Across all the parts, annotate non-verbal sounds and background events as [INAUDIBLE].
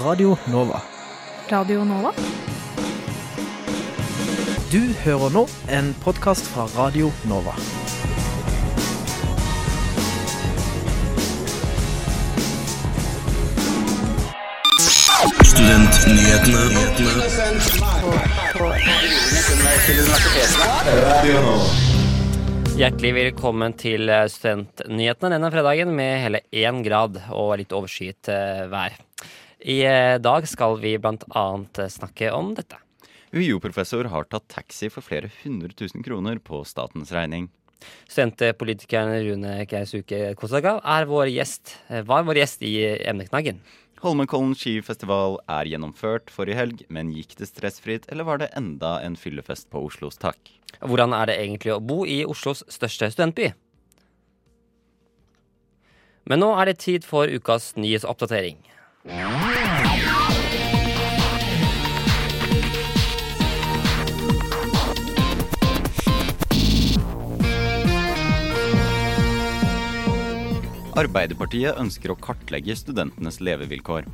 Radio Nova. Radio Nova? Du hører nå en podkast fra Radio Nova. Hjertelig velkommen til Studentnyhetene denne fredagen med hele én grad og litt overskyet eh, vær. I eh, dag skal vi annet eh, snakke om dette. UiO-professor har tatt taxi for flere hundre tusen kroner på statens regning. Studentpolitikeren Rune Keisuke Kosaka er vår gjest, eh, var vår gjest i emneknaggen. Holmenkollen skifestival er gjennomført forrige helg, men gikk det stressfritt, eller var det enda en fyllefest på Oslos tak? Hvordan er det egentlig å bo i Oslos største studentby? Men nå er det tid for ukas nyhetsoppdatering. Arbeiderpartiet ønsker å kartlegge studentenes levevilkår.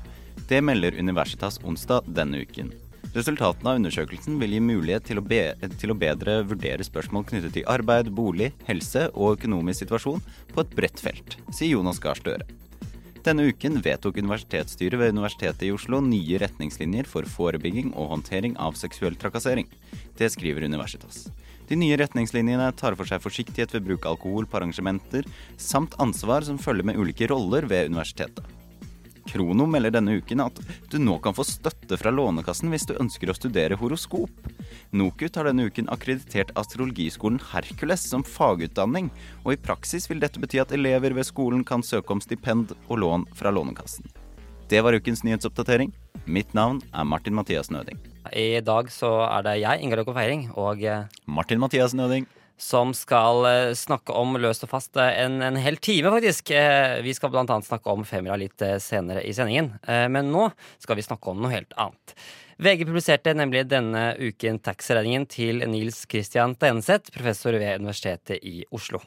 Det melder Universitas onsdag denne uken. Resultatene av undersøkelsen vil gi mulighet til å, be til å bedre vurdere spørsmål knyttet til arbeid, bolig, helse og økonomisk situasjon på et bredt felt, sier Jonas Gahr Støre. Denne uken vedtok universitetsstyret ved Universitetet i Oslo nye retningslinjer for forebygging og håndtering av seksuell trakassering. Det skriver Universitas. De nye retningslinjene tar for seg forsiktighet ved bruk av alkohol på arrangementer, samt ansvar som følger med ulike roller ved universitetet. Krono melder denne uken at du nå kan få støtte fra Lånekassen hvis du ønsker å studere horoskop. NOKUT har denne uken akkreditert astrologiskolen Hercules som fagutdanning, og i praksis vil dette bety at elever ved skolen kan søke om stipend og lån fra Lånekassen. Det var ukens nyhetsoppdatering. Mitt navn er Martin Mathias Nøding. I dag så er det jeg, Ingar Løkke Feiring, og eh, Martin Mathias Nøding. Som skal eh, snakke om løst og fast eh, en, en hel time, faktisk. Eh, Vi skal annet snakke om femmila litt senere i sendingen. Men nå skal vi snakke om noe helt annet. VG publiserte nemlig denne uken taxiregningen til Nils Christian Tenseth, professor ved Universitetet i Oslo.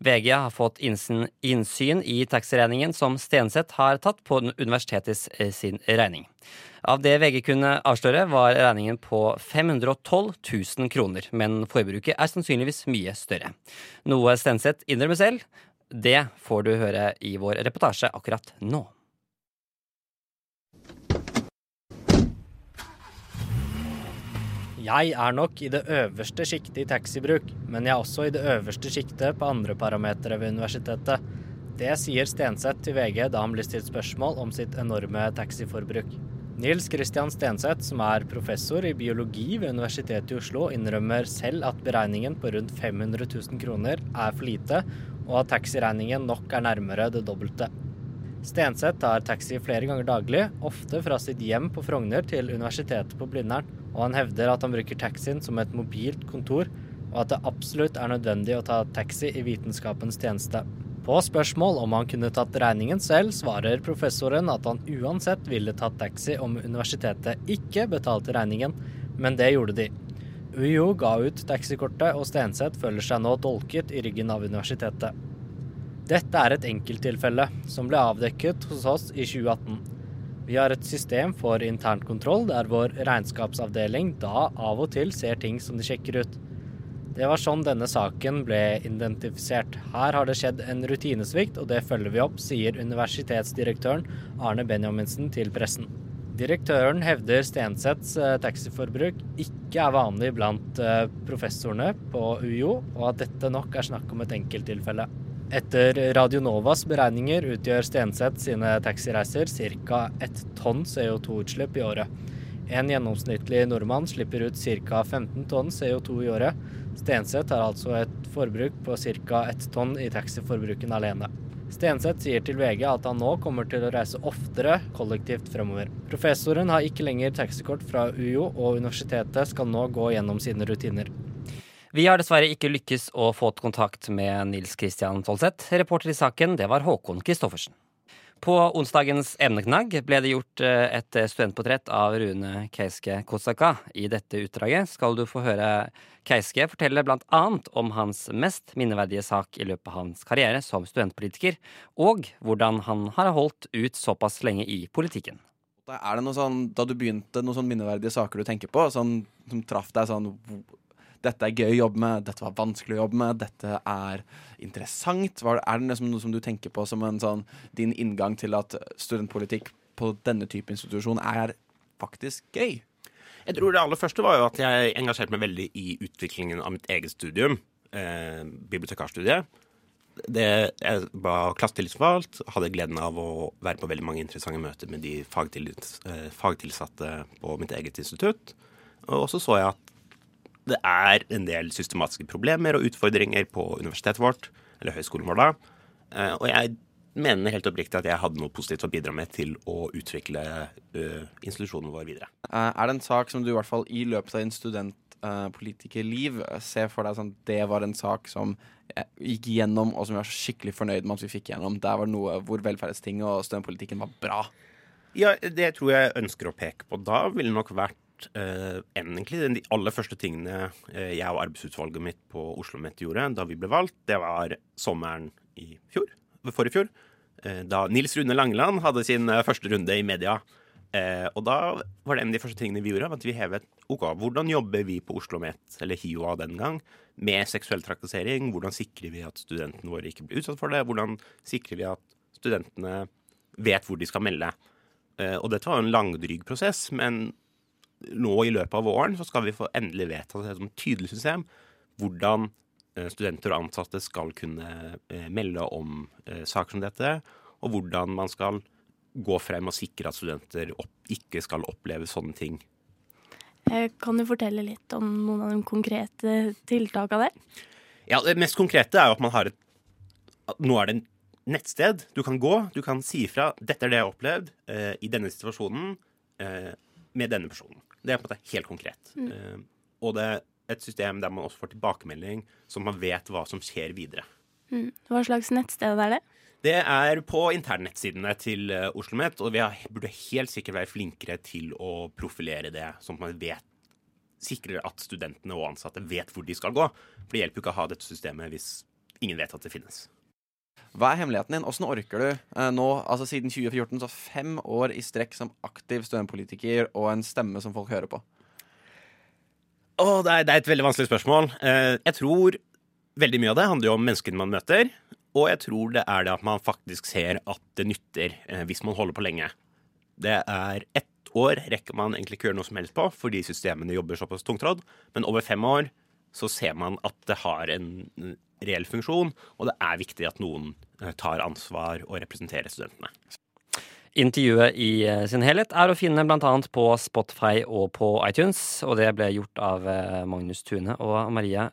VG har fått innsyn, innsyn i taxiregningen som Stenseth har tatt på universitetets eh, sin regning. Av det VG kunne avsløre, var regningen på 512 000 kroner, men forbruket er sannsynligvis mye større. Noe Stenseth innrømmer selv. Det får du høre i vår reportasje akkurat nå. Jeg er nok i det øverste sjiktet i taxibruk, men jeg er også i det øverste sjiktet på andre parametere ved universitetet. Det sier Stenseth til VG da han blir stilt spørsmål om sitt enorme taxiforbruk. Nils Christian Stenseth, som er professor i biologi ved Universitetet i Oslo, innrømmer selv at beregningen på rundt 500 000 kroner er for lite, og at taxiregningen nok er nærmere det dobbelte. Stenseth tar taxi flere ganger daglig, ofte fra sitt hjem på Frogner til universitetet på Blindern, og han hevder at han bruker taxien som et mobilt kontor, og at det absolutt er nødvendig å ta taxi i vitenskapens tjeneste. På spørsmål om han kunne tatt regningen selv, svarer professoren at han uansett ville tatt taxi om universitetet ikke betalte regningen, men det gjorde de. UiO ga ut taxikortet, og Stenseth føler seg nå dolket i ryggen av universitetet. Dette er et enkelttilfelle som ble avdekket hos oss i 2018. Vi har et system for internkontroll der vår regnskapsavdeling da av og til ser ting som de sjekker ut. Det var sånn denne saken ble identifisert. Her har det skjedd en rutinesvikt, og det følger vi opp, sier universitetsdirektøren Arne Benjaminsen til pressen. Direktøren hevder Stensets eh, taxiforbruk ikke er vanlig blant eh, professorene på UiO, og at dette nok er snakk om et enkelttilfelle. Etter Radionovas beregninger utgjør Stenseth sine taxireiser ca. ett tonn CO2-utslipp i året. En gjennomsnittlig nordmann slipper ut ca. 15 tonn CO2 i året. Stenseth har altså et forbruk på ca. ett tonn i taxiforbruken alene. Stenseth sier til VG at han nå kommer til å reise oftere kollektivt fremover. Professoren har ikke lenger taxikort fra UiO, og universitetet skal nå gå gjennom sine rutiner. Vi har dessverre ikke lykkes å få kontakt med Nils Christian Tolseth. Reporter i saken, det var Håkon Christoffersen. På onsdagens emneknagg ble det gjort eh, et studentportrett av Rune Keiske Kosaka. I dette utdraget skal du få høre Keiske fortelle annet om hans mest minneverdige sak i løpet av hans karriere som studentpolitiker, og hvordan han har holdt ut såpass lenge i politikken. Er det noe sånn, da du begynte, noen sånn minneverdige saker du tenker på, sånn, som traff deg sånn Dette er gøy å jobbe med, dette var vanskelig å jobbe med, dette er interessant. Er det liksom noe som du tenker på som en sånn din inngang til at studentpolitikk på denne type institusjon er faktisk gøy? Jeg tror det aller første var jo at jeg engasjerte meg veldig i utviklingen av mitt eget studium, eh, bibliotekarstudiet. Det, jeg var klassetillitsvalgt, hadde gleden av å være på veldig mange interessante møter med de fagtils, eh, fagtilsatte på mitt eget institutt. Og så så jeg at det er en del systematiske problemer og utfordringer på universitetet vårt, eller høyskolen vår da. Eh, og jeg mener helt oppriktig at jeg hadde noe positivt å bidra med til å utvikle uh, institusjonen vår videre. Eh, er det en sak som du i hvert fall i løpet av din studentpolitikerliv ser for deg sånn det var en sak som gikk gjennom, og som vi var skikkelig fornøyd med at vi fikk gjennom? Der var det noe hvor velferdstinget og studentpolitikken var bra. Ja, det tror jeg ønsker å peke på da, ville nok vært uh, egentlig de aller første tingene uh, jeg og arbeidsutvalget mitt på Oslo OsloMet gjorde da vi ble valgt, det var sommeren i fjor, forrige fjor. Uh, da Nils Rune Langeland hadde sin første runde i media. og da var det en av de første tingene vi gjorde, at vi hevet OK, hvordan jobber vi på Oslo OsloMet, eller HiOA den gang, med seksuell trakassering? Hvordan sikrer vi at studentene våre ikke blir utsatt for det? Hvordan sikrer vi at studentene vet hvor de skal melde? og dette var en langdryg prosess, men nå i løpet av våren så skal vi få endelig vedtatt et tydelig system hvordan eh, studenter og ansatte skal kunne eh, melde om eh, saker som dette, og hvordan man skal gå frem og sikre at studenter ikke skal oppleve sånne ting. Kan du fortelle litt om noen av de konkrete tiltakene der? Ja, Det mest konkrete er jo at man har et Nå er det en nettsted du kan gå. Du kan si ifra 'Dette er det jeg har opplevd eh, i denne situasjonen eh, med denne personen'. Det er på en måte helt konkret. Mm. Og det er et system der man også får tilbakemelding, så man vet hva som skjer videre. Mm. Hva slags nettsted er det? Det er på internnettsidene til eh, OsloMet, og vi har, burde helt sikkert være flinkere til å profilere det, sånn at man vet sikrer at studentene og ansatte vet hvor de skal gå. For det hjelper jo ikke å ha dette systemet hvis ingen vet at det finnes. Hva er hemmeligheten din? Åssen orker du eh, nå, altså siden 2014, så fem år i strekk som aktiv studentpolitiker og en stemme som folk hører på? Oh, det, er, det, er, et veldig vanskelig spørsmål. Eh, jeg tror veldig mye av det handler jo om menneskene man møter. Og jeg tror det er det at man faktisk ser at det nytter eh, hvis man holder på lenge. Det er ett år rekker man egentlig ikke gjøre noe som helst på fordi systemene jobber såpass tungtrådd. Men over fem år så ser man at det har en reell funksjon, og det er viktig at noen eh, tar ansvar og representerer studentene. Intervjuet i eh, sin helhet er å finne bl.a. på Spotify og på iTunes, og det ble gjort av eh, Magnus Tune og Maria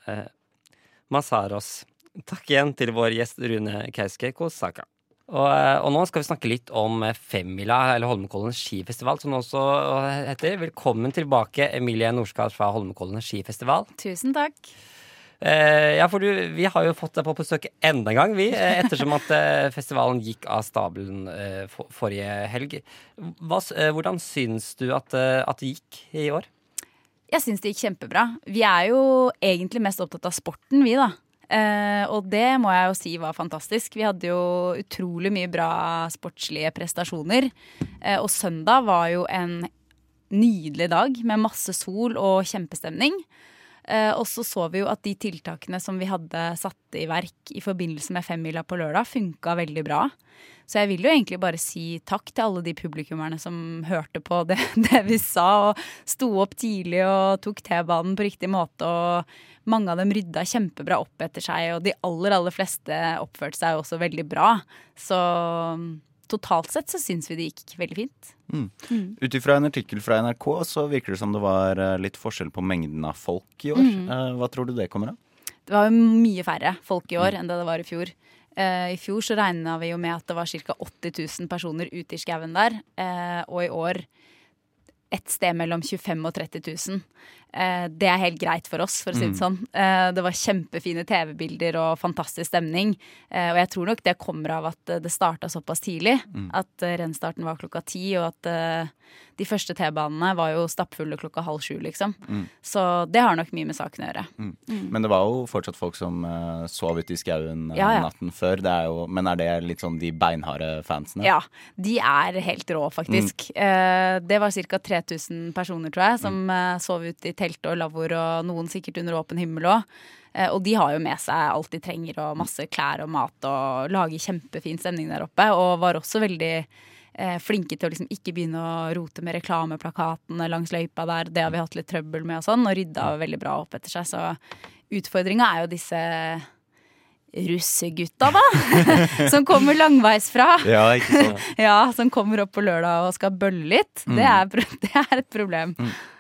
Masaros. Takk igjen til vår gjest Rune Kauske Kosaka. Og, og, nå skal vi snakke litt om Femmila, eller Holmenkollen skifestival, som også heter. Velkommen tilbake, Emilie Norskar fra Holmenkollen skifestival. Tusen takk. Eh, ja, for du, vi har jo fått deg på besøk enda en gang, vi. Eh, ettersom at eh, festivalen gikk av stabelen eh, for, forrige helg. Hva, eh, hvordan syns du at, eh, at, det gikk i år? Jeg syns det gikk kjempebra. Vi er jo egentlig mest opptatt av sporten, vi, da. Og det må jeg jo si var fantastisk. Vi hadde jo utrolig mye bra sportslige prestasjoner. og søndag var jo en nydelig dag med masse sol og kjempestemning. Eh, og så så vi jo at de tiltakene som vi hadde satt i verk i forbindelse med femmila på lørdag, funka veldig bra. Så jeg vil jo egentlig bare si takk til alle de publikummerne som hørte på det, [LAUGHS] det vi sa, og sto opp tidlig og tok T-banen på riktig måte. Og mange av dem rydda kjempebra opp etter seg, og de aller, aller fleste oppførte seg også veldig bra. Så totalt sett så syns vi det gikk veldig fint. Mm. Mm. Ut ifra en artikkel fra NRK så virker det som det var eh, litt forskjell på mengden av folk i år. Mm. Eh, hva tror du det kommer av? Det var mye færre folk i år mm. enn det det var i fjor. Uh, I fjor så regna vi jo med at det var ca. 80 000 personer ute i skauen der. Og i år et sted mellom 25 000 og 30 000. Eh, det er helt greit for oss, for å si det sånn. Eh, det var kjempefine TV-bilder og fantastisk stemning. Eh, og jeg tror nok det kommer av at det starta såpass tidlig. At eh, rennstarten var klokka ti, og at de første T-banene var jo stappfulle klokka halv sju, liksom. Så det har nok mye med saken å gjøre. Men det var jo fortsatt folk som sov ute i skauen Ja, ja. natten før. Det er jo, men er det litt sånn de beinharde fansene? Ja, de er helt rå, faktisk. Eh, det var ca. 3000 personer, tror jeg, som sov ute i telt og lavvoer, og noen sikkert under åpen himmel òg. Eh, og de har jo med seg alt de trenger, og masse klær og mat, og lager kjempefin stemning der oppe. Og var også veldig eh, flinke til å liksom ikke begynne å rote med reklameplakatene langs løypa der. Det har vi hatt litt trøbbel med og sånn, og rydda veldig bra opp etter seg. Så utfordringa er jo disse russegutta, da. [LAUGHS] som kommer langveisfra. Ja, ikke sant? [LAUGHS] Ja, som kommer opp på lørdag og skal bølle litt. Det, er, [LAUGHS] det er et problem.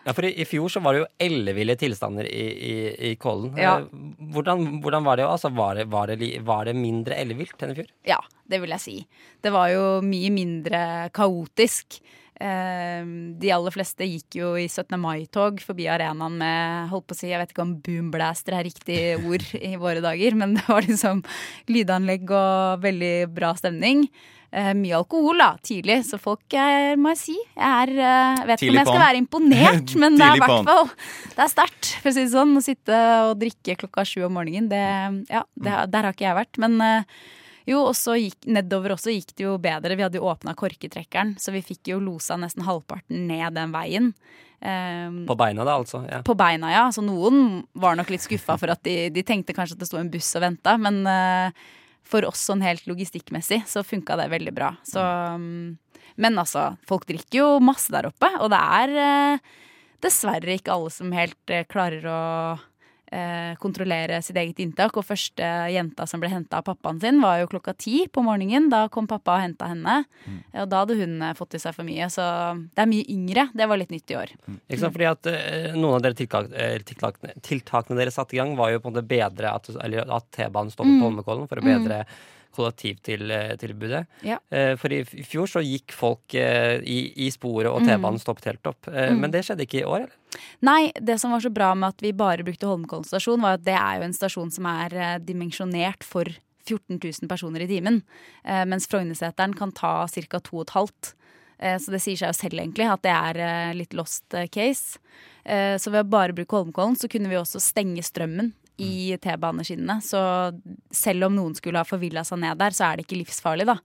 Ja, for i, I fjor så var det jo elleville tilstander i, i, i Kollen. Ja. Eh, Hvordan, hvordan var det? Altså, var, det, var, det, var det mindre ellevilt enn i fjor? Ja, det vil jeg si. Det var jo mye mindre kaotisk. Eh, de aller fleste gikk jo i 17. mai-tog forbi arenaen med holdt på å si, Jeg vet ikke om boomblaster er riktig ord i våre dager, men det var liksom lydanlegg og veldig bra stemning. Eh, mye alkohol da, tidlig, så folk er, må jeg si Jeg er, eh, vet ikke om jeg skal være imponert, [LAUGHS] men det er i hvert fall Det er sterkt, for å si det sånn. Å sitte og drikke klokka sju om morgenen, det, ja, det, der har ikke jeg vært. Men eh, jo, og så gikk nedover også gikk det jo bedre. Vi hadde jo åpna korketrekkeren, så vi fikk jo losa nesten halvparten ned den veien. Um, På beina, da, altså? Ja. på beina, ja. Så noen var nok litt skuffa for at de, de tenkte kanskje at det sto en buss og venta. Men uh, for oss sånn helt logistikkmessig så funka det veldig bra. Så, um, men altså, folk drikker jo masse der oppe, og det er uh, dessverre ikke alle som helt uh, klarer å eh, kontrollere sitt eget inntak. Og første jenta som ble henta av pappaen sin, var jo klokka ti på morgenen. Da kom pappa og henta henne. Og da hadde hun eh, fått i seg for mye. Så det er mye yngre. Det var litt nytt i år. Ikke sant? Fordi at eh, noen av dere tiltak, eh, tiltakene, dere satte i gang, var jo på en måte bedre at, at T-banen står på Holmenkollen for å bedre kollektivtilbudet. Ja. Eh, For i fjor så gikk folk eh, i, i sporet, og T-banen stoppet helt opp. Mm. Men det skjedde ikke i år, eller? Nei, det som var så bra med at vi bare brukte Holmenkollen stasjon, var at det er jo en stasjon som er eh, dimensjonert for 14 000 personer i timen. Eh, mens Frognerseteren kan ta ca. 2,5. Eh, så det sier seg jo selv egentlig at det er eh, litt lost eh, case. Eh, så ved å bare bruke Holmenkollen så kunne vi også stenge strømmen i T-baneskinnene. Så selv om noen skulle ha forvilla seg ned der, så er det ikke livsfarlig, da.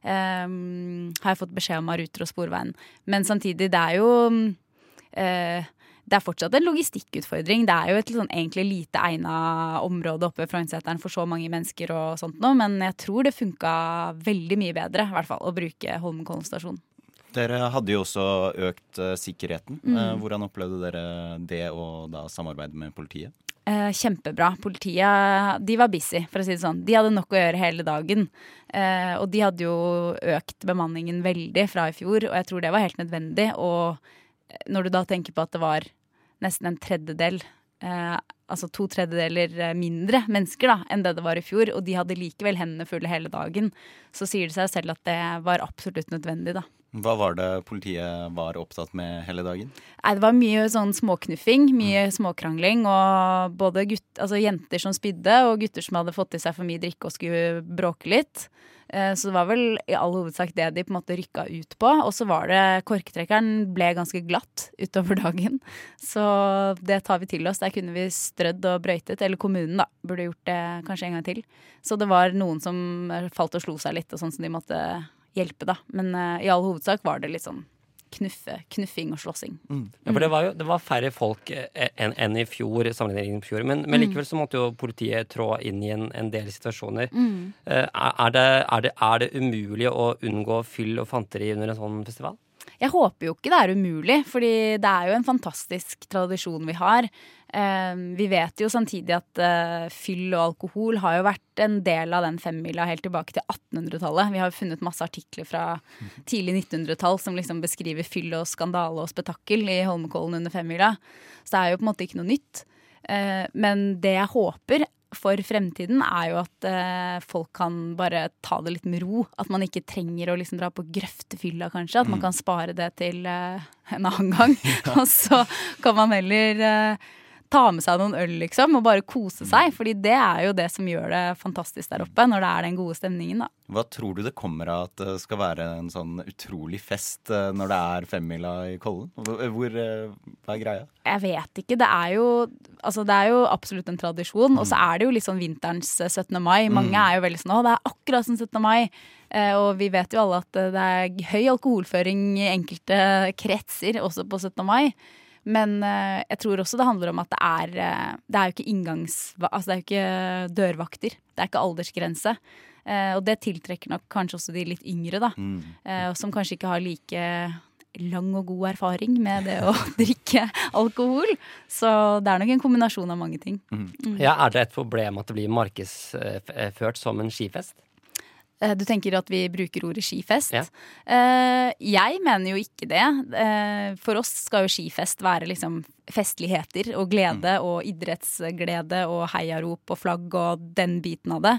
Um, har jeg fått beskjed om av Ruter og Sporveien. Men samtidig, det er jo uh, det er fortsatt en logistikkutfordring. Det er jo et sånn egentlig lite egna område oppe ved Frognerseteren for så mange mennesker og sånt noe, men jeg tror det funka veldig mye bedre, i hvert fall, å bruke Holmenkollen stasjon. Dere hadde jo også økt uh, sikkerheten. Mm. Uh, hvordan opplevde dere det og da samarbeide med politiet? Eh, kjempebra. Politiet de var busy, for å si det sånn. De hadde nok å gjøre hele dagen. Eh, og de hadde jo økt bemanningen veldig fra i fjor, og jeg tror det var helt nødvendig. Og når du da tenker på at det var nesten en tredjedel eh, Altså to tredjedeler eh, mindre mennesker da, enn det det var i fjor, og de hadde likevel hendene fulle hele dagen, så sier det seg selv at det var absolutt nødvendig, da. Hva var det politiet var opptatt med hele dagen? Nei, det var mye sånn småknuffing, mye småkrangling. Og både gutt, altså jenter som spydde, og gutter som hadde fått i seg for mye drikke og skulle bråke litt. Eh, Så det var vel i all hovedsak det de på en måte rykka ut på. Og så var det Korketrekkeren ble ganske glatt utover dagen. Så det tar vi til oss. Der kunne vi strødd og brøytet. Eller kommunen, da. Burde gjort det kanskje en gang til. Så det var noen som falt og slo seg litt, og sånn som de måtte hjelpe, da. Men uh, i all hovedsak var det litt sånn knuffe, knuffing og slåssing. Ja, for det var jo det var færre folk eh, enn en i fjor, sammenlignet i fjor. Men, men likevel så måtte jo politiet trå inn i en, en del situasjoner. Eh, Er, det, er, det, er det umulig å unngå fyll og fanteri under en sånn festival? Jeg håper jo ikke det er umulig, fordi det er jo en fantastisk tradisjon vi har. Eh, vi vet jo samtidig at eh, fyll og alkohol har jo vært en del av den femmila helt tilbake til 1800-tallet. Vi har funnet masse artikler fra tidlig 1900-tall som liksom beskriver fyll og skandale og spetakkel i Holmenkollen under femmila. Så det er jo på en måte ikke noe nytt. Eh, men det jeg håper, for fremtiden, er jo at eh, folk kan bare ta det litt med ro. At man ikke trenger å liksom dra på grøftefylla, kanskje. At man kan spare det til en annen gang. [LAUGHS] Og så kan man heller ta med seg noen øl, liksom, og bare kose seg. Fordi det er jo det som gjør det fantastisk der oppe, når det er den gode stemningen, da. Hva tror du det kommer av at det skal være en sånn utrolig fest eh, når det er femmila i Kollen? Hvor, hvor, eh, hva er greia? Jeg vet ikke. Det er jo, altså det er jo absolutt en tradisjon. Og så er det jo litt sånn vinterens eh, 17. mai. Mange er jo veldig sånn å, det er akkurat som 17. mai. Eh, og vi vet jo alle at eh, det er høy alkoholføring i enkelte kretser også på 17. mai. Men eh, jeg tror også det handler om at det er eh, Det er jo ikke inngangs... Altså det er jo ikke dørvakter. Det er ikke aldersgrense. Eh, og det tiltrekker nok kanskje også de litt yngre, da. Mm. eh, som kanskje ikke har like lang og god erfaring med det å [LAUGHS] drikke alkohol. Så det er nok en kombinasjon av mange ting. Ja, Er det et problem at det blir markedsført som en skifest? Eh, Du tenker at vi bruker ordet skifest? Ja. Eh, jeg mener jo ikke det. Eh, For oss skal jo skifest være liksom festligheter og glede og idrettsglede og heiarop og flagg og den biten av det.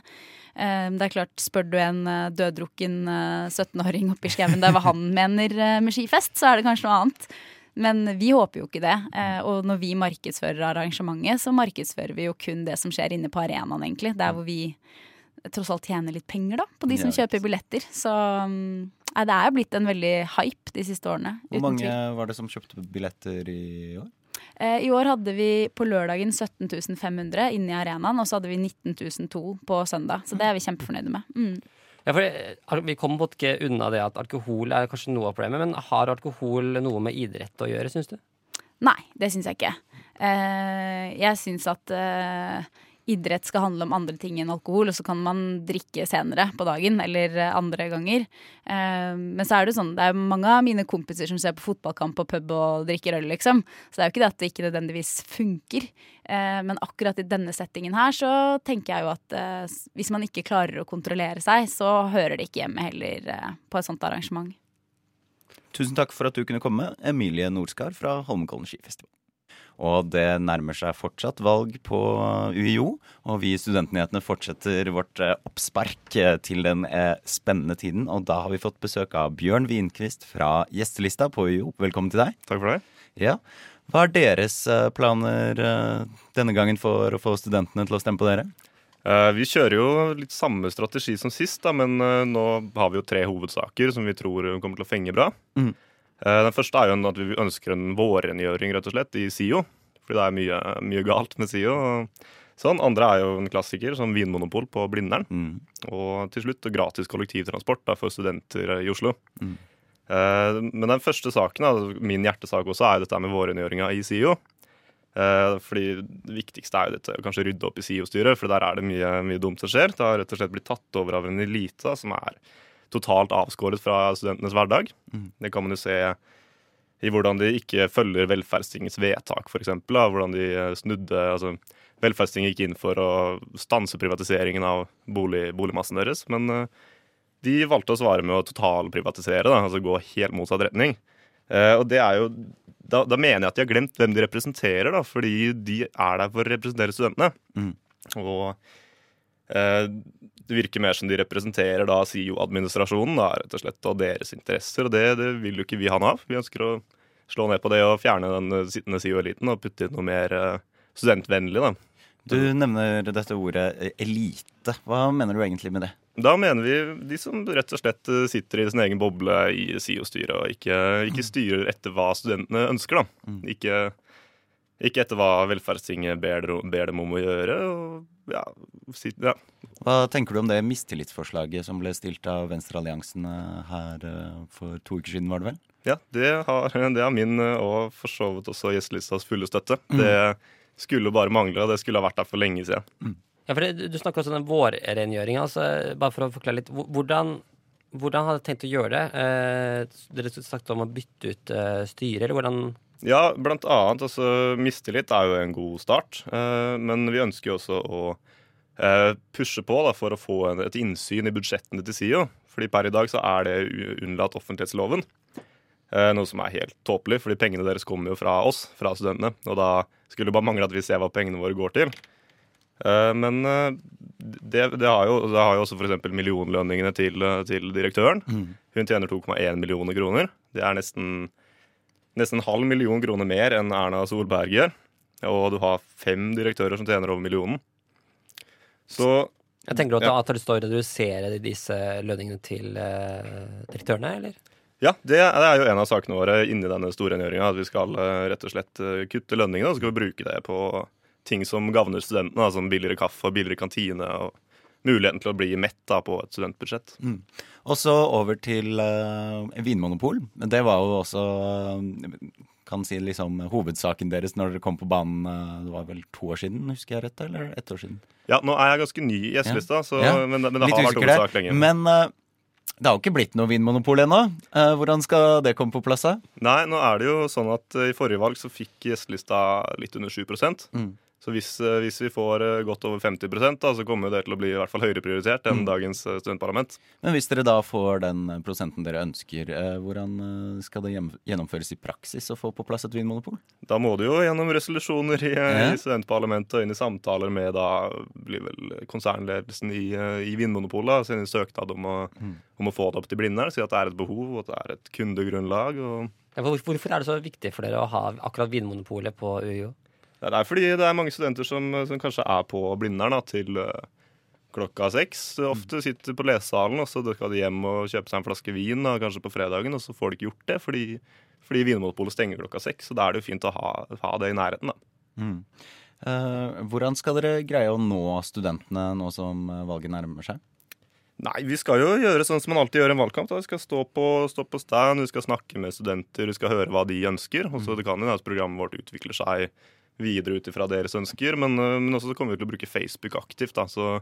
Det er klart, spør du en døddrukken eh, 17-åring oppi skauen der hva han [LAUGHS] mener med skifest, så er det kanskje noe annet. Men vi håper jo ikke det. Og når vi markedsfører arrangementet, så markedsfører vi jo kun det som skjer inne på arenaen, egentlig. Der hvor vi tross alt tjener litt penger da, på de som Ja, kjøper billetter. Så mm, nei, det er jo blitt en veldig hype de siste årene. Hvor uten mange tvil. var det som kjøpte billetter i år? Eh, I år hadde vi på lørdagen 17 500 inne i arenaen, og så hadde vi 19 002 på søndag. Så det er vi kjempefornøyde med. Mm. Ja, for eh, Vi kommer på ikke unna det at alkohol er kanskje noe av problemet, men har alkohol noe med idrett å gjøre, syns du? Nei, det syns jeg ikke. Eh, jeg syns at idrett skal handle om andre ting enn alkohol, og så kan man drikke senere på dagen eller eh, andre ganger. Eh, men så er det sånn, det er mange av mine kompiser som ser på fotballkamp på pub og drikker øl, liksom. Så det er jo ikke det at det ikke nødvendigvis funker. Eh, men akkurat i denne settingen her så tenker jeg jo at hvis man ikke klarer å kontrollere seg, så hører det ikke hjemme heller på et sånt arrangement. Tusen takk for at du kunne komme, Emilie Nordskar fra Holmenkollen skifestival. Og det nærmer seg fortsatt valg på UiO, og vi i Studentnyhetene fortsetter vårt eh, oppspark eh, til den eh, spennende tiden. Og da har vi fått besøk av Bjørn Wienquist fra gjestelista på UiO. Velkommen til deg. Takk for det. Ja. Hva er deres planer denne gangen for å få studentene til å stemme på dere? Vi kjører jo litt samme strategi som sist, da, men nå har vi jo tre hovedsaker som vi tror kommer til å fenge bra. Mhm. Eh, den første er jo at vi ønsker en vårrengjøring rett og slett, i SIO. Fordi det er mye, mye galt med SIO. Sånn. Andre er jo en klassiker, som Vinmonopol på Blindern. Mm. Og til slutt gratis kollektivtransport da, for studenter i Oslo. Mm. Eh, men den første saken, da, min hjertesak også, er jo dette med vårrengjøringa i SIO. Eh, fordi Det viktigste er jo dette, å kanskje rydde opp i SIO-styret, for der er det mye, mye dumt som skjer. Det har rett og slett blitt tatt over av en elite da, som er totalt avskåret fra studentenes hverdag. Mm. Det kan man jo se i hvordan de ikke følger velferdstingets vedtak, f.eks. Hvordan de eh, snudde altså, Velferdstinget gikk inn for å stanse privatiseringen av bolig, boligmassen deres, men eh, de valgte å svare med å totalprivatisere, da, altså gå helt motsatt retning. Eh, og det er jo da, da mener jeg at de har glemt hvem de representerer, da, fordi de er der for å representere studentene. Mm. Og det virker mer som de representerer da SIO-administrasjonen, da, rett og slett, og deres interesser. Og det, det vil jo ikke vi ha noe av. Vi ønsker å slå ned på det og fjerne den eh, sittende SIO-eliten og putte inn noe mer eh, studentvennlig, da. Du nevner dette ordet eh, elite. Hva mener du egentlig med det? Da mener vi de som rett og slett eh, sitter i sin egen boble i SIO-styret og ikke, ikke styrer etter hva studentene ønsker. da. Mm. Ikke, ikke etter hva velferdstinget ber, ber dem om å gjøre. Og ja, si, ja. Hva tenker du om det mistillitsforslaget som ble stilt av Venstrealliansen eh, her eh, for to uker siden, var det vel? ja det, har, [LAUGHS] det har min eh, og for så vidt også gjestelistas fulle støtte. Mm. Det skulle bare mangle, og det skulle ha vært der for lenge siden. Ja, for det, Du snakker også om den vårrengjøringa. Altså, bare for å forklare litt. Hvordan, hvordan hadde dere tenkt å gjøre det? Eh, dere snakket om å bytte ut eh, styret, eller hvordan Ja, blant annet. Altså, mistillit er jo en god start. Eh, men vi ønsker jo også å eh, pushe på da, for å få en, et innsyn i budsjettene til SIO. Fordi per i dag så er det unnlatt offentlighetsloven. Eh, noe som er helt tåpelig, fordi pengene deres kommer jo fra oss, fra studentene. Og da skulle det bare mangle at vi ser hva pengene våre går til. Eh, Men eh, det, det, har jo, det har jo også f.eks. millionlønningene til, eh, til direktøren. Hun tjener 2,1 millioner kroner. Det er nesten, nesten en halv million kroner mer enn Erna Solberg gjør. Og du har fem direktører som tjener over millionen. Så Jeg tenker at, Ja. at du står og reduserer disse lønningene til eh, direktørene, eller? Ja, det er jo en av sakene våre inni denne storrengjøringa. At vi skal eh, rett og slett eh, kutte lønningene, og så skal vi bruke det på ting som gagner studentene. Som billigere kaffe og billigere kantine. og Muligheten til å bli mett da, på et studentbudsjett. Og så over til uh, Vinmonopol. Det var jo også uh, kan si liksom hovedsaken deres når dere kom på banen. eh, det var vel to år siden, husker jeg rett? Eller ett år siden? Ja, nå er jeg ganske ny i så- Ja. men, men det Litt har vært hovedsak lenge. Men uh, det har jo ikke blitt noe vinmonopol ennå. Uh, hvordan skal det komme på plass? Nei, nå er det jo sånn at uh, i forrige valg så fikk gjestelista litt under 7 Mm. Så hvis, eh, hvis vi får eh, godt over 50 da, så kommer det til å bli i hvert fall høyere prioritert enn Mm. dagens eh, studentparlament. Men hvis dere da får den prosenten dere ønsker, eh, hvordan skal det gjennomføres i praksis å få på plass et vinmonopol? Da må det jo gjennom resolusjoner i, Ja. i studentparlamentet og inn i samtaler med da blir vel konsernledelsen i, i Vinmonopolet. Sende inn søknad om å, Mm. om å få det opp til Blindern. Si at det er et behov, og at det er et kundegrunnlag. Og Ja, Hvorfor er det så viktig for dere å ha akkurat Vinmonopolet på UiO? Det er fordi det er mange studenter som, som kanskje er på Blindern til eh, klokka seks. Ofte sitter på lesesalen, og så skal de hjem og kjøpe seg en flaske vin da, kanskje på fredagen, og så får de ikke gjort det fordi, fordi Vinmonopolet stenger klokka seks. Så da er det jo fint å ha, ha det i nærheten. da. Mm. Eh, hvordan skal dere greie å nå studentene nå som eh, valget nærmer seg? Nei, vi skal jo gjøre sånn som man alltid gjør i en valgkamp. Da. Vi skal stå på, stå på stand, vi skal snakke med studenter, vi skal høre hva de ønsker. Og så det kan jo at programmet vårt utvikler seg videre ut ifra deres ønsker. Men, øh, men også så kommer vi til å bruke Facebook aktivt. Da. Så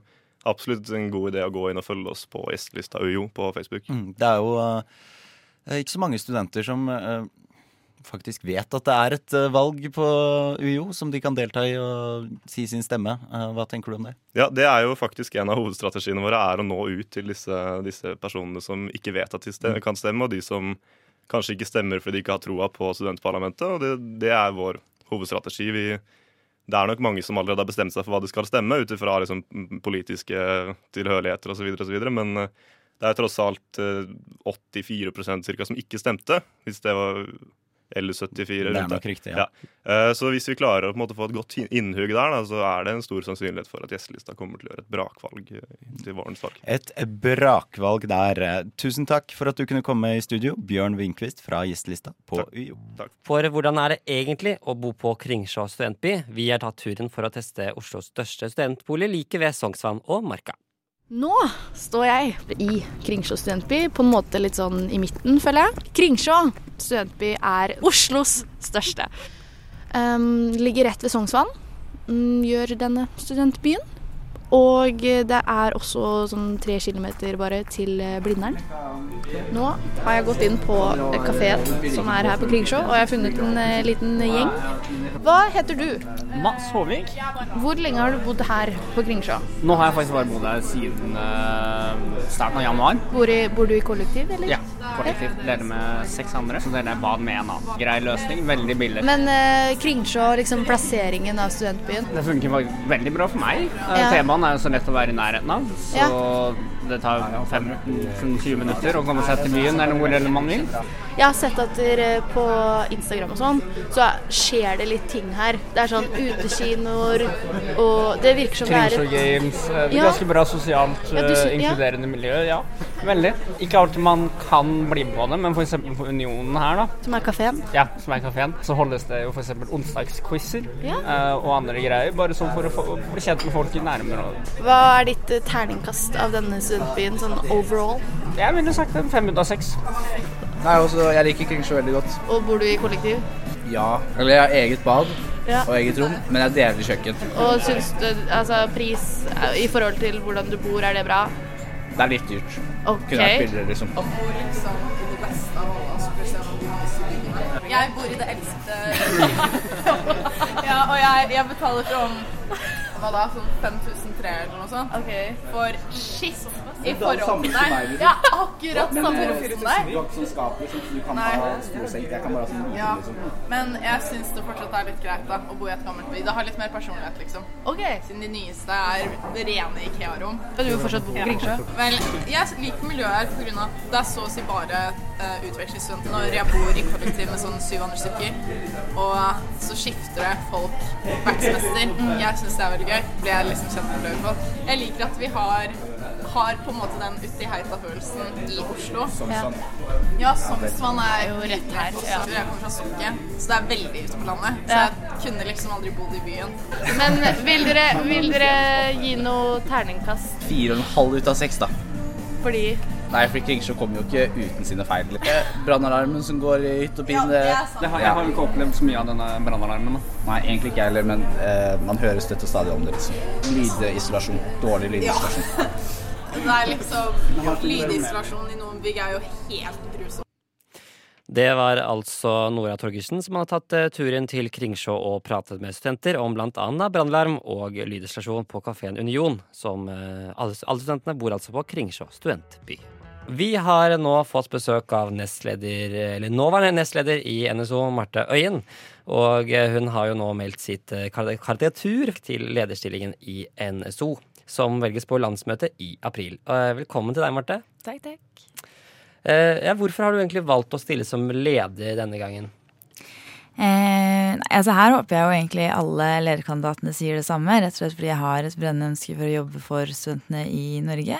absolutt en god idé å gå inn og følge oss på gjestelista UiO på Facebook. Mm. Det er jo uh, ikke så mange studenter som uh, faktisk vet at det er et uh, valg på UiO som de kan delta i og si sin stemme. Eh, hva tenker du om det? Ja, det er jo faktisk en av hovedstrategiene våre, er å nå ut til disse, disse personene som ikke vet at de ste- kan stemme, og de som kanskje ikke stemmer fordi de ikke har troa på studentparlamentet. Og det, det er vår hovedstrategi. Vi, det er nok mange som allerede har bestemt seg for hva de skal stemme, ut ifra liksom, politiske tilhørigheter osv., men eh, det er tross alt eh, 84% cirka som ikke stemte, hvis det var eller 74 Det er nok riktig, ja. ja. Så hvis vi klarer å på en måte få et godt innhugg der, da, så er det en stor sannsynlighet for at gjestelista kommer til å gjøre et brakvalg eh, til vårens valg. Et brakvalg der. Eh, Tusen takk for at du kunne komme i studio, Bjørn Winkvist fra Gjestelista på UiO. Takk. For hvordan er det egentlig å bo på Kringsjå studentby? Vi har tatt turen for å teste Oslos største studentbolig like ved Sognsvann og Marka. Nå står jeg i Kringsjå studentby, på en måte litt sånn i midten, føler jeg. Kringsjå studentby er Oslos største. Um, ligger rett ved Sognsvann, um, gjør denne studentbyen. Og det er også sånn tre kilometer bare til eh, Blindern. Nå har jeg gått inn på kafeen som er her på Kringsjå, og jeg har funnet en eh, liten gjeng. Hva heter du? Mats Håvik. Hvor lenge har du bodd her på Kringsjå? Nå har jeg faktisk bare bodd her siden eh, starten av januar. Bor, i, bor du i kollektiv, eller? Ja, kollektivt. Deler med seks andre. Så deler jeg bad med en annen. Grei løsning, veldig billig. Men eh, Kringsjå, liksom plasseringen av studentbyen? Det funker faktisk veldig bra for meg. Eh, Ja. T-banen er jo så lett å være i nærheten av. Så Ja. det tar 15-20 minutter å komme seg til byen eller hvor eller man vil. Jeg har sett at dere på Instagram og sånn, så skjer det litt ting her. Det er sånn utekinoer, og det virker som det er Kringsjå et Games. eh, Det er ganske bra sosialt Ja, du eh, ja. inkluderende miljø. Ja, veldig. Ikke alltid man kan bli med på det, men f.eks. på Unionen her, da. Som er kafeen? Ja, som er kafeen. Så holdes det jo f.eks. onsdagsquizer Ja. uh, og andre greier. Bare sånn for å få, bli kjent med folk i nærmere. Hva er ditt uh, terningkast av denne studentbyen, sånn overall? Jeg ville sagt en fem ut av seks. Nei, også, jeg liker Kringsjå veldig godt. Og bor du i kollektiv? Ja. Eller jeg har eget bad Ja. og eget rom, men jeg deler kjøkken. Og syns du altså pris eh, i forhold til hvordan du bor, er det bra? Det er litt dyrt. Ok. Kunne vært billigere, liksom. Jeg bor i det eldste [LAUGHS] Ja, og jeg, jeg betaler sånn Hva da? Sånn 5000 tre eller noe sånt. For shit, i forhold til deg. Ja, akkurat samme eh, sånn skap liksom, så du kan Nei. ha storsengt. Jeg kan bare ha sånn liten, Ja, men jeg syns det fortsatt er litt greit da å bo i et gammelt bygg. Det har litt mer personlighet, liksom. Siden de nyeste er rene Ikea-rom. Og du vil fortsatt bo på Kringsjø? Vel, jeg liker miljøet her pga. at det er så å si bare uh, utvekslingsstudenter når jeg bor i kollektiv med sånn 700 stykker. Og så skifter det folk hvert semester. Jeg syns det er veldig gøy. Blir jeg liksom kjent med flere fall. Jeg liker at vi har har på en måte den uti heita-følelsen i Oslo. Sognsvann. Ja, Sognsvann er jo rett her. Ja. Jeg kommer fra Stokke, så det er veldig ute på landet. Så jeg kunne liksom aldri bodd i byen. Men vil dere, vil dere gi noe terningkast? Fire og en halv ut av seks, da. Fordi Nei, for Kringsjå kommer jo ikke uten sine feil. Eh, Brannalarmen som går i hytt og pine. Det har, jeg har jo ikke opplevd så mye av denne brannalarmen. Nei, egentlig ikke jeg heller, men eh, man hører støtt og stadig om det. liksom. Lydisolasjon. Dårlig lydisolasjon. [LAUGHS] Det er liksom Lydisolasjon i noen bygg er jo helt grusomt. Det var altså Nora Torgersen som hadde tatt eh, turen til Kringsjå og pratet med studenter om bl.a. brannalarm og lydisolasjon på kafeen Union, som eh, alle studentene bor altså på Kringsjå studentby. Vi har nå fått besøk av nestleder, eller nåværende nestleder i NSO, Marte Øyen. Og eh, hun har jo nå meldt sitt karakteratur til lederstillingen i NSO, som velges på landsmøtet i april. Eh, Velkommen til deg, Marte. Takk, takk. Eh, ja, hvorfor har du egentlig valgt å stille som leder denne gangen? Eh, altså her håper jeg jo egentlig alle lederkandidatene sier det samme, rett og slett fordi jeg har et brennende ønske for å jobbe for studentene i Norge.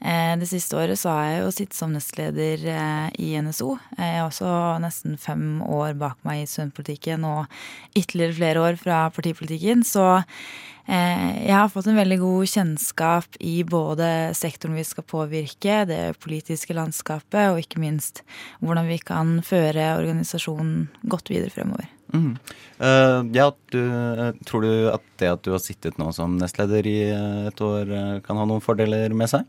Eh, det siste året så har jeg jo sittet som nestleder eh, i NSO. Eh, Jeg har også nesten fem år bak meg i studentpolitikken og ytterligere flere år fra partipolitikken. Så jeg har fått en veldig god kjennskap i både sektoren vi skal påvirke, det politiske landskapet, og ikke minst hvordan vi kan føre organisasjonen godt videre fremover. Mm. Uh, ja, du, eh, tror du at det at du har sittet nå som nestleder i eh, et år, eh, kan ha noen fordeler med seg?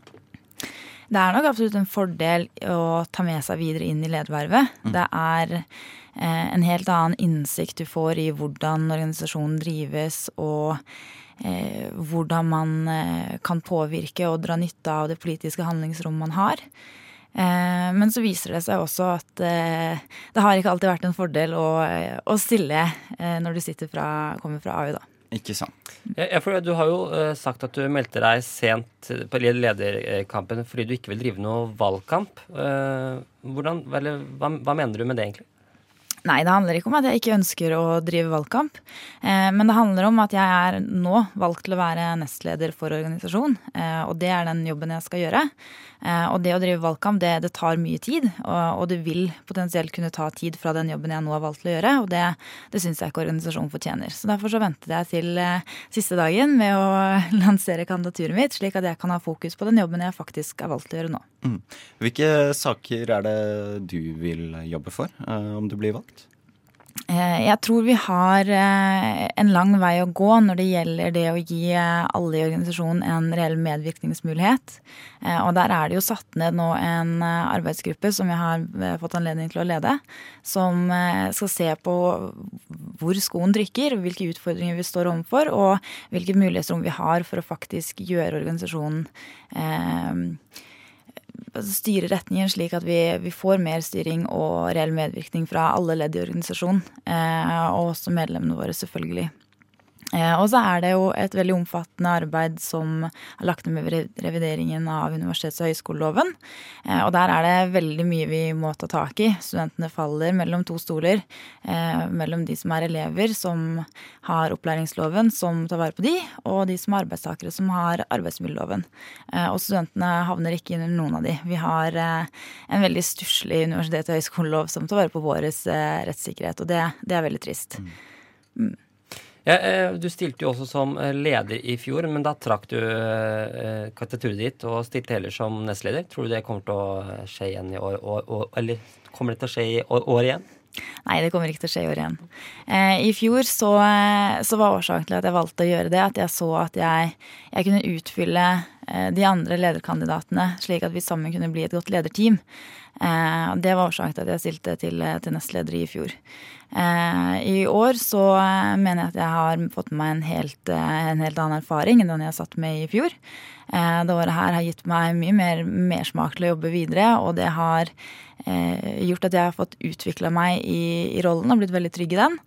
Det er nok absolutt en fordel å ta med seg videre inn i ledervervet. Det er eh, en helt annen innsikt du får i hvordan organisasjonen drives, og eh, hvordan man eh, kan påvirke og dra nytte av det politiske handlingsrommet man har. Eh, men så viser det seg også at eh, det har ikke alltid vært en fordel å, å stille eh, når du fra, kommer fra AU, da. Ikke sant. Ja, for Du har jo eh, sagt at du meldte deg sent på lederkampen fordi du ikke vil drive noe valgkamp. Eh, hvordan, eller, hva, hva mener du med det, egentlig? Nei, det handler ikke om at jeg ikke ønsker å drive valgkamp. Eh, men det handler om at jeg er nå valgt til å være nestleder for organisasjon. Eh, og det er den jobben jeg skal gjøre. Eh, og det å drive valgkamp, det, det tar mye tid. Og, og det vil potensielt kunne ta tid fra den jobben jeg nå har valgt til å gjøre. Og det, det syns jeg ikke organisasjonen fortjener. Så derfor så ventet jeg til eh, siste dagen med å [LAUGHS] lansere kandidaturet mitt, slik at jeg kan ha fokus på den jobben jeg faktisk er valgt til å gjøre nå. Mm. Hvilke saker er det du vil jobbe for, eh, om du blir valgt? Eh, Jeg tror vi har eh, en lang vei å gå når det gjelder det å gi eh, alle i organisasjonen en reell medvirkningsmulighet. Og der er det jo satt ned nå en arbeidsgruppe som jeg har fått anledning til å lede, som skal se på hvor skoen trykker, hvilke utfordringer vi står overfor, og hvilket mulighetsrom vi har for å faktisk gjøre organisasjonen eh, styre retningen slik at vi, vi får mer styring og reell medvirkning fra alle ledd i organisasjonen. Eh, og også medlemmene våre, selvfølgelig. Eh, og så er det jo et veldig omfattende arbeid som er lagt ned med revideringen av universitets- og høyskoleloven. Eh, og der er det veldig mye vi må ta tak i. Studentene faller mellom to stoler. Eh, mellom de som er elever, som har opplæringsloven, som tar vare på de, og de som er arbeidstakere, som har arbeidsmiljøloven. Og studentene havner ikke under noen av de. Vi har en veldig stusslig universitets- og høyskolelov som tar vare på vår rettssikkerhet, og det, det er veldig trist. Mm. Ja, eh, du stilte jo også som eh, leder i fjor, men da trakk du eh, kandidaturet ditt og stilte heller som nestleder. Tror du det kommer til å skje igjen i år? år, år eller kommer det til å skje i år, år igjen? Nei, det kommer ikke til å skje i år igjen. Eh, I fjor så, så, var årsaken til at jeg valgte å gjøre det, at jeg så at jeg, jeg kunne utfylle de andre lederkandidatene, slik at vi sammen kunne bli et godt lederteam. Eh, det var årsaken til at jeg stilte til, til nestleder i fjor. Eh, I år så mener jeg at jeg har fått med meg en helt, en helt annen erfaring enn den jeg satt med i fjor. Det året her har gitt meg mye mer mersmak til å jobbe videre, og det har eh, gjort at jeg har fått utvikla meg i, i, rollen og blitt veldig trygg i den.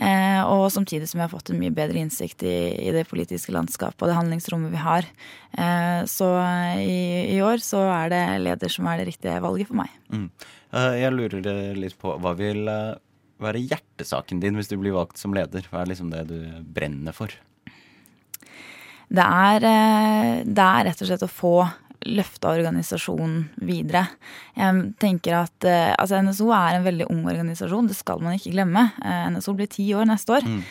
Eh, og samtidig som jeg har fått en mye bedre innsikt i, i det politiske landskapet og det handlingsrommet vi har. Eh, så i, i, år så er det leder som er det riktige valget for meg. Mm. jeg lurer litt på hva vil være hjertesaken din hvis du blir valgt som leder? Hva er liksom det du brenner for? Det er, eh, det er rett og slett å få løfta organisasjonen videre. Jeg tenker at eh, altså NSO er en veldig ung organisasjon, det skal man ikke glemme. Eh, NSO blir ti år neste år. Mm.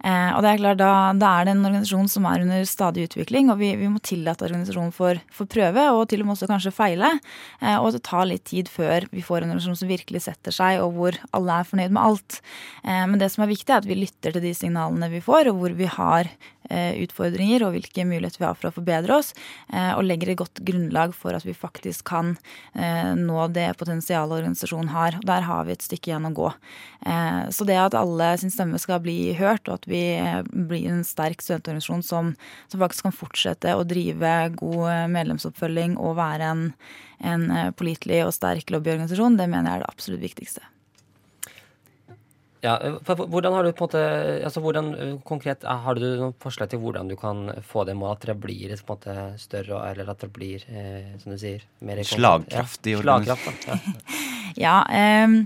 Eh, og det er klart, da, da, er det en organisasjon som er under stadig utvikling, og vi, vi må tillate organisasjonen får, for, prøve, og til og med også kanskje feile. Eh, og det tar litt tid før vi får en organisasjon som virkelig setter seg, og hvor alle er fornøyd med alt. Eh, men det som er viktig, er at vi lytter til de signalene vi får, og hvor vi har utfordringer, og hvilke muligheter vi har for å forbedre oss, eh, og legger et godt grunnlag for at vi faktisk kan eh, nå det potensialet organisasjonen har. Og der har vi et stykke igjen å gå. så det at alle sin stemme skal bli hørt, og at vi blir en sterk studentorganisasjon som, som, faktisk kan fortsette å drive god medlemsoppfølging og være en, en pålitelig og sterk lobbyorganisasjon, det mener jeg er det absolutt viktigste. Ja, hvordan har du på en måte, altså hvordan konkret, Har du noen forslag til hvordan du kan få det målet at det blir på en måte større, eller at det blir, eh, som du sier mer Slagkraftig ja, slagkraft, ja. [LAUGHS] ja um,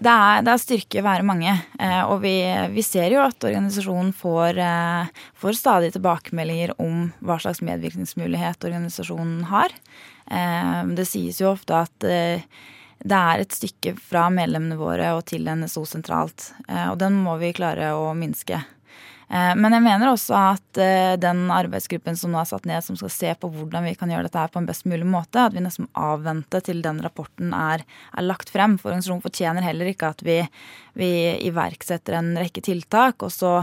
det er, det er, styrke å være mange. Uh, og vi, vi, ser jo at organisasjonen får, uh, får, stadig tilbakemeldinger om hva slags medvirkningsmulighet organisasjonen har. Uh, det sies jo ofte at det er et stykke fra medlemmene våre og til NSO sentralt. Og den må vi klare å minske. Eh, men jeg mener også at eh, den arbeidsgruppen som nå er satt ned, som skal se på hvordan vi kan gjøre dette her på en best mulig måte, at vi nesten avventer til den rapporten er, er lagt frem. For organisasjonen fortjener heller ikke at vi, vi iverksetter en rekke tiltak, og så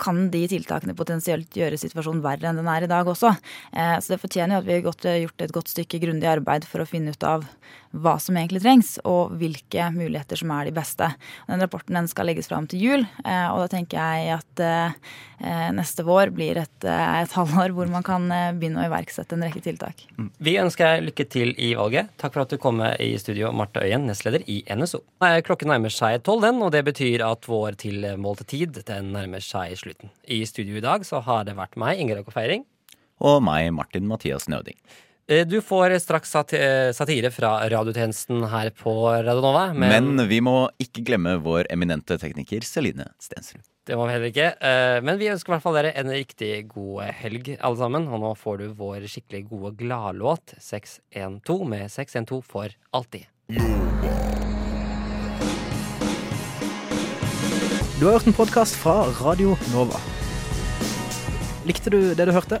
kan de tiltakene potensielt gjøre situasjonen verre enn den er i dag også. Eh, så det fortjener jo at vi har gjort et godt stykke grundig arbeid for å finne ut av hva som egentlig trengs, og hvilke muligheter som er de beste. Den rapporten den skal legges fram til jul, eh, og da tenker jeg at eh, neste vår blir et, eh, et halvår hvor man kan begynne å iverksette en rekke tiltak. Mm. Vi ønsker deg lykke til i valget. Takk for at du kom med i studio, Marte Øyen, nestleder i NSO. Klokken nærmer seg tolv, den, og det betyr at vår tilmålte tid den nærmer seg slutten. I studio i dag så har det vært meg, Ingrid Åker Feiring. Og meg, Martin Mathias Nøding. Eh, du får straks eh, satire fra radiotjenesten her på Radionova. Men, men vi må ikke glemme vår eminente tekniker Celine Stensrud. Det må vi heller ikke. Eh, men vi ønsker i hvert fall dere en riktig god helg, alle sammen. Og nå får du vår skikkelig gode gladlåt 612 med 612 for alltid. Du har hørt en podkast fra Radio Nova. Likte du det du hørte?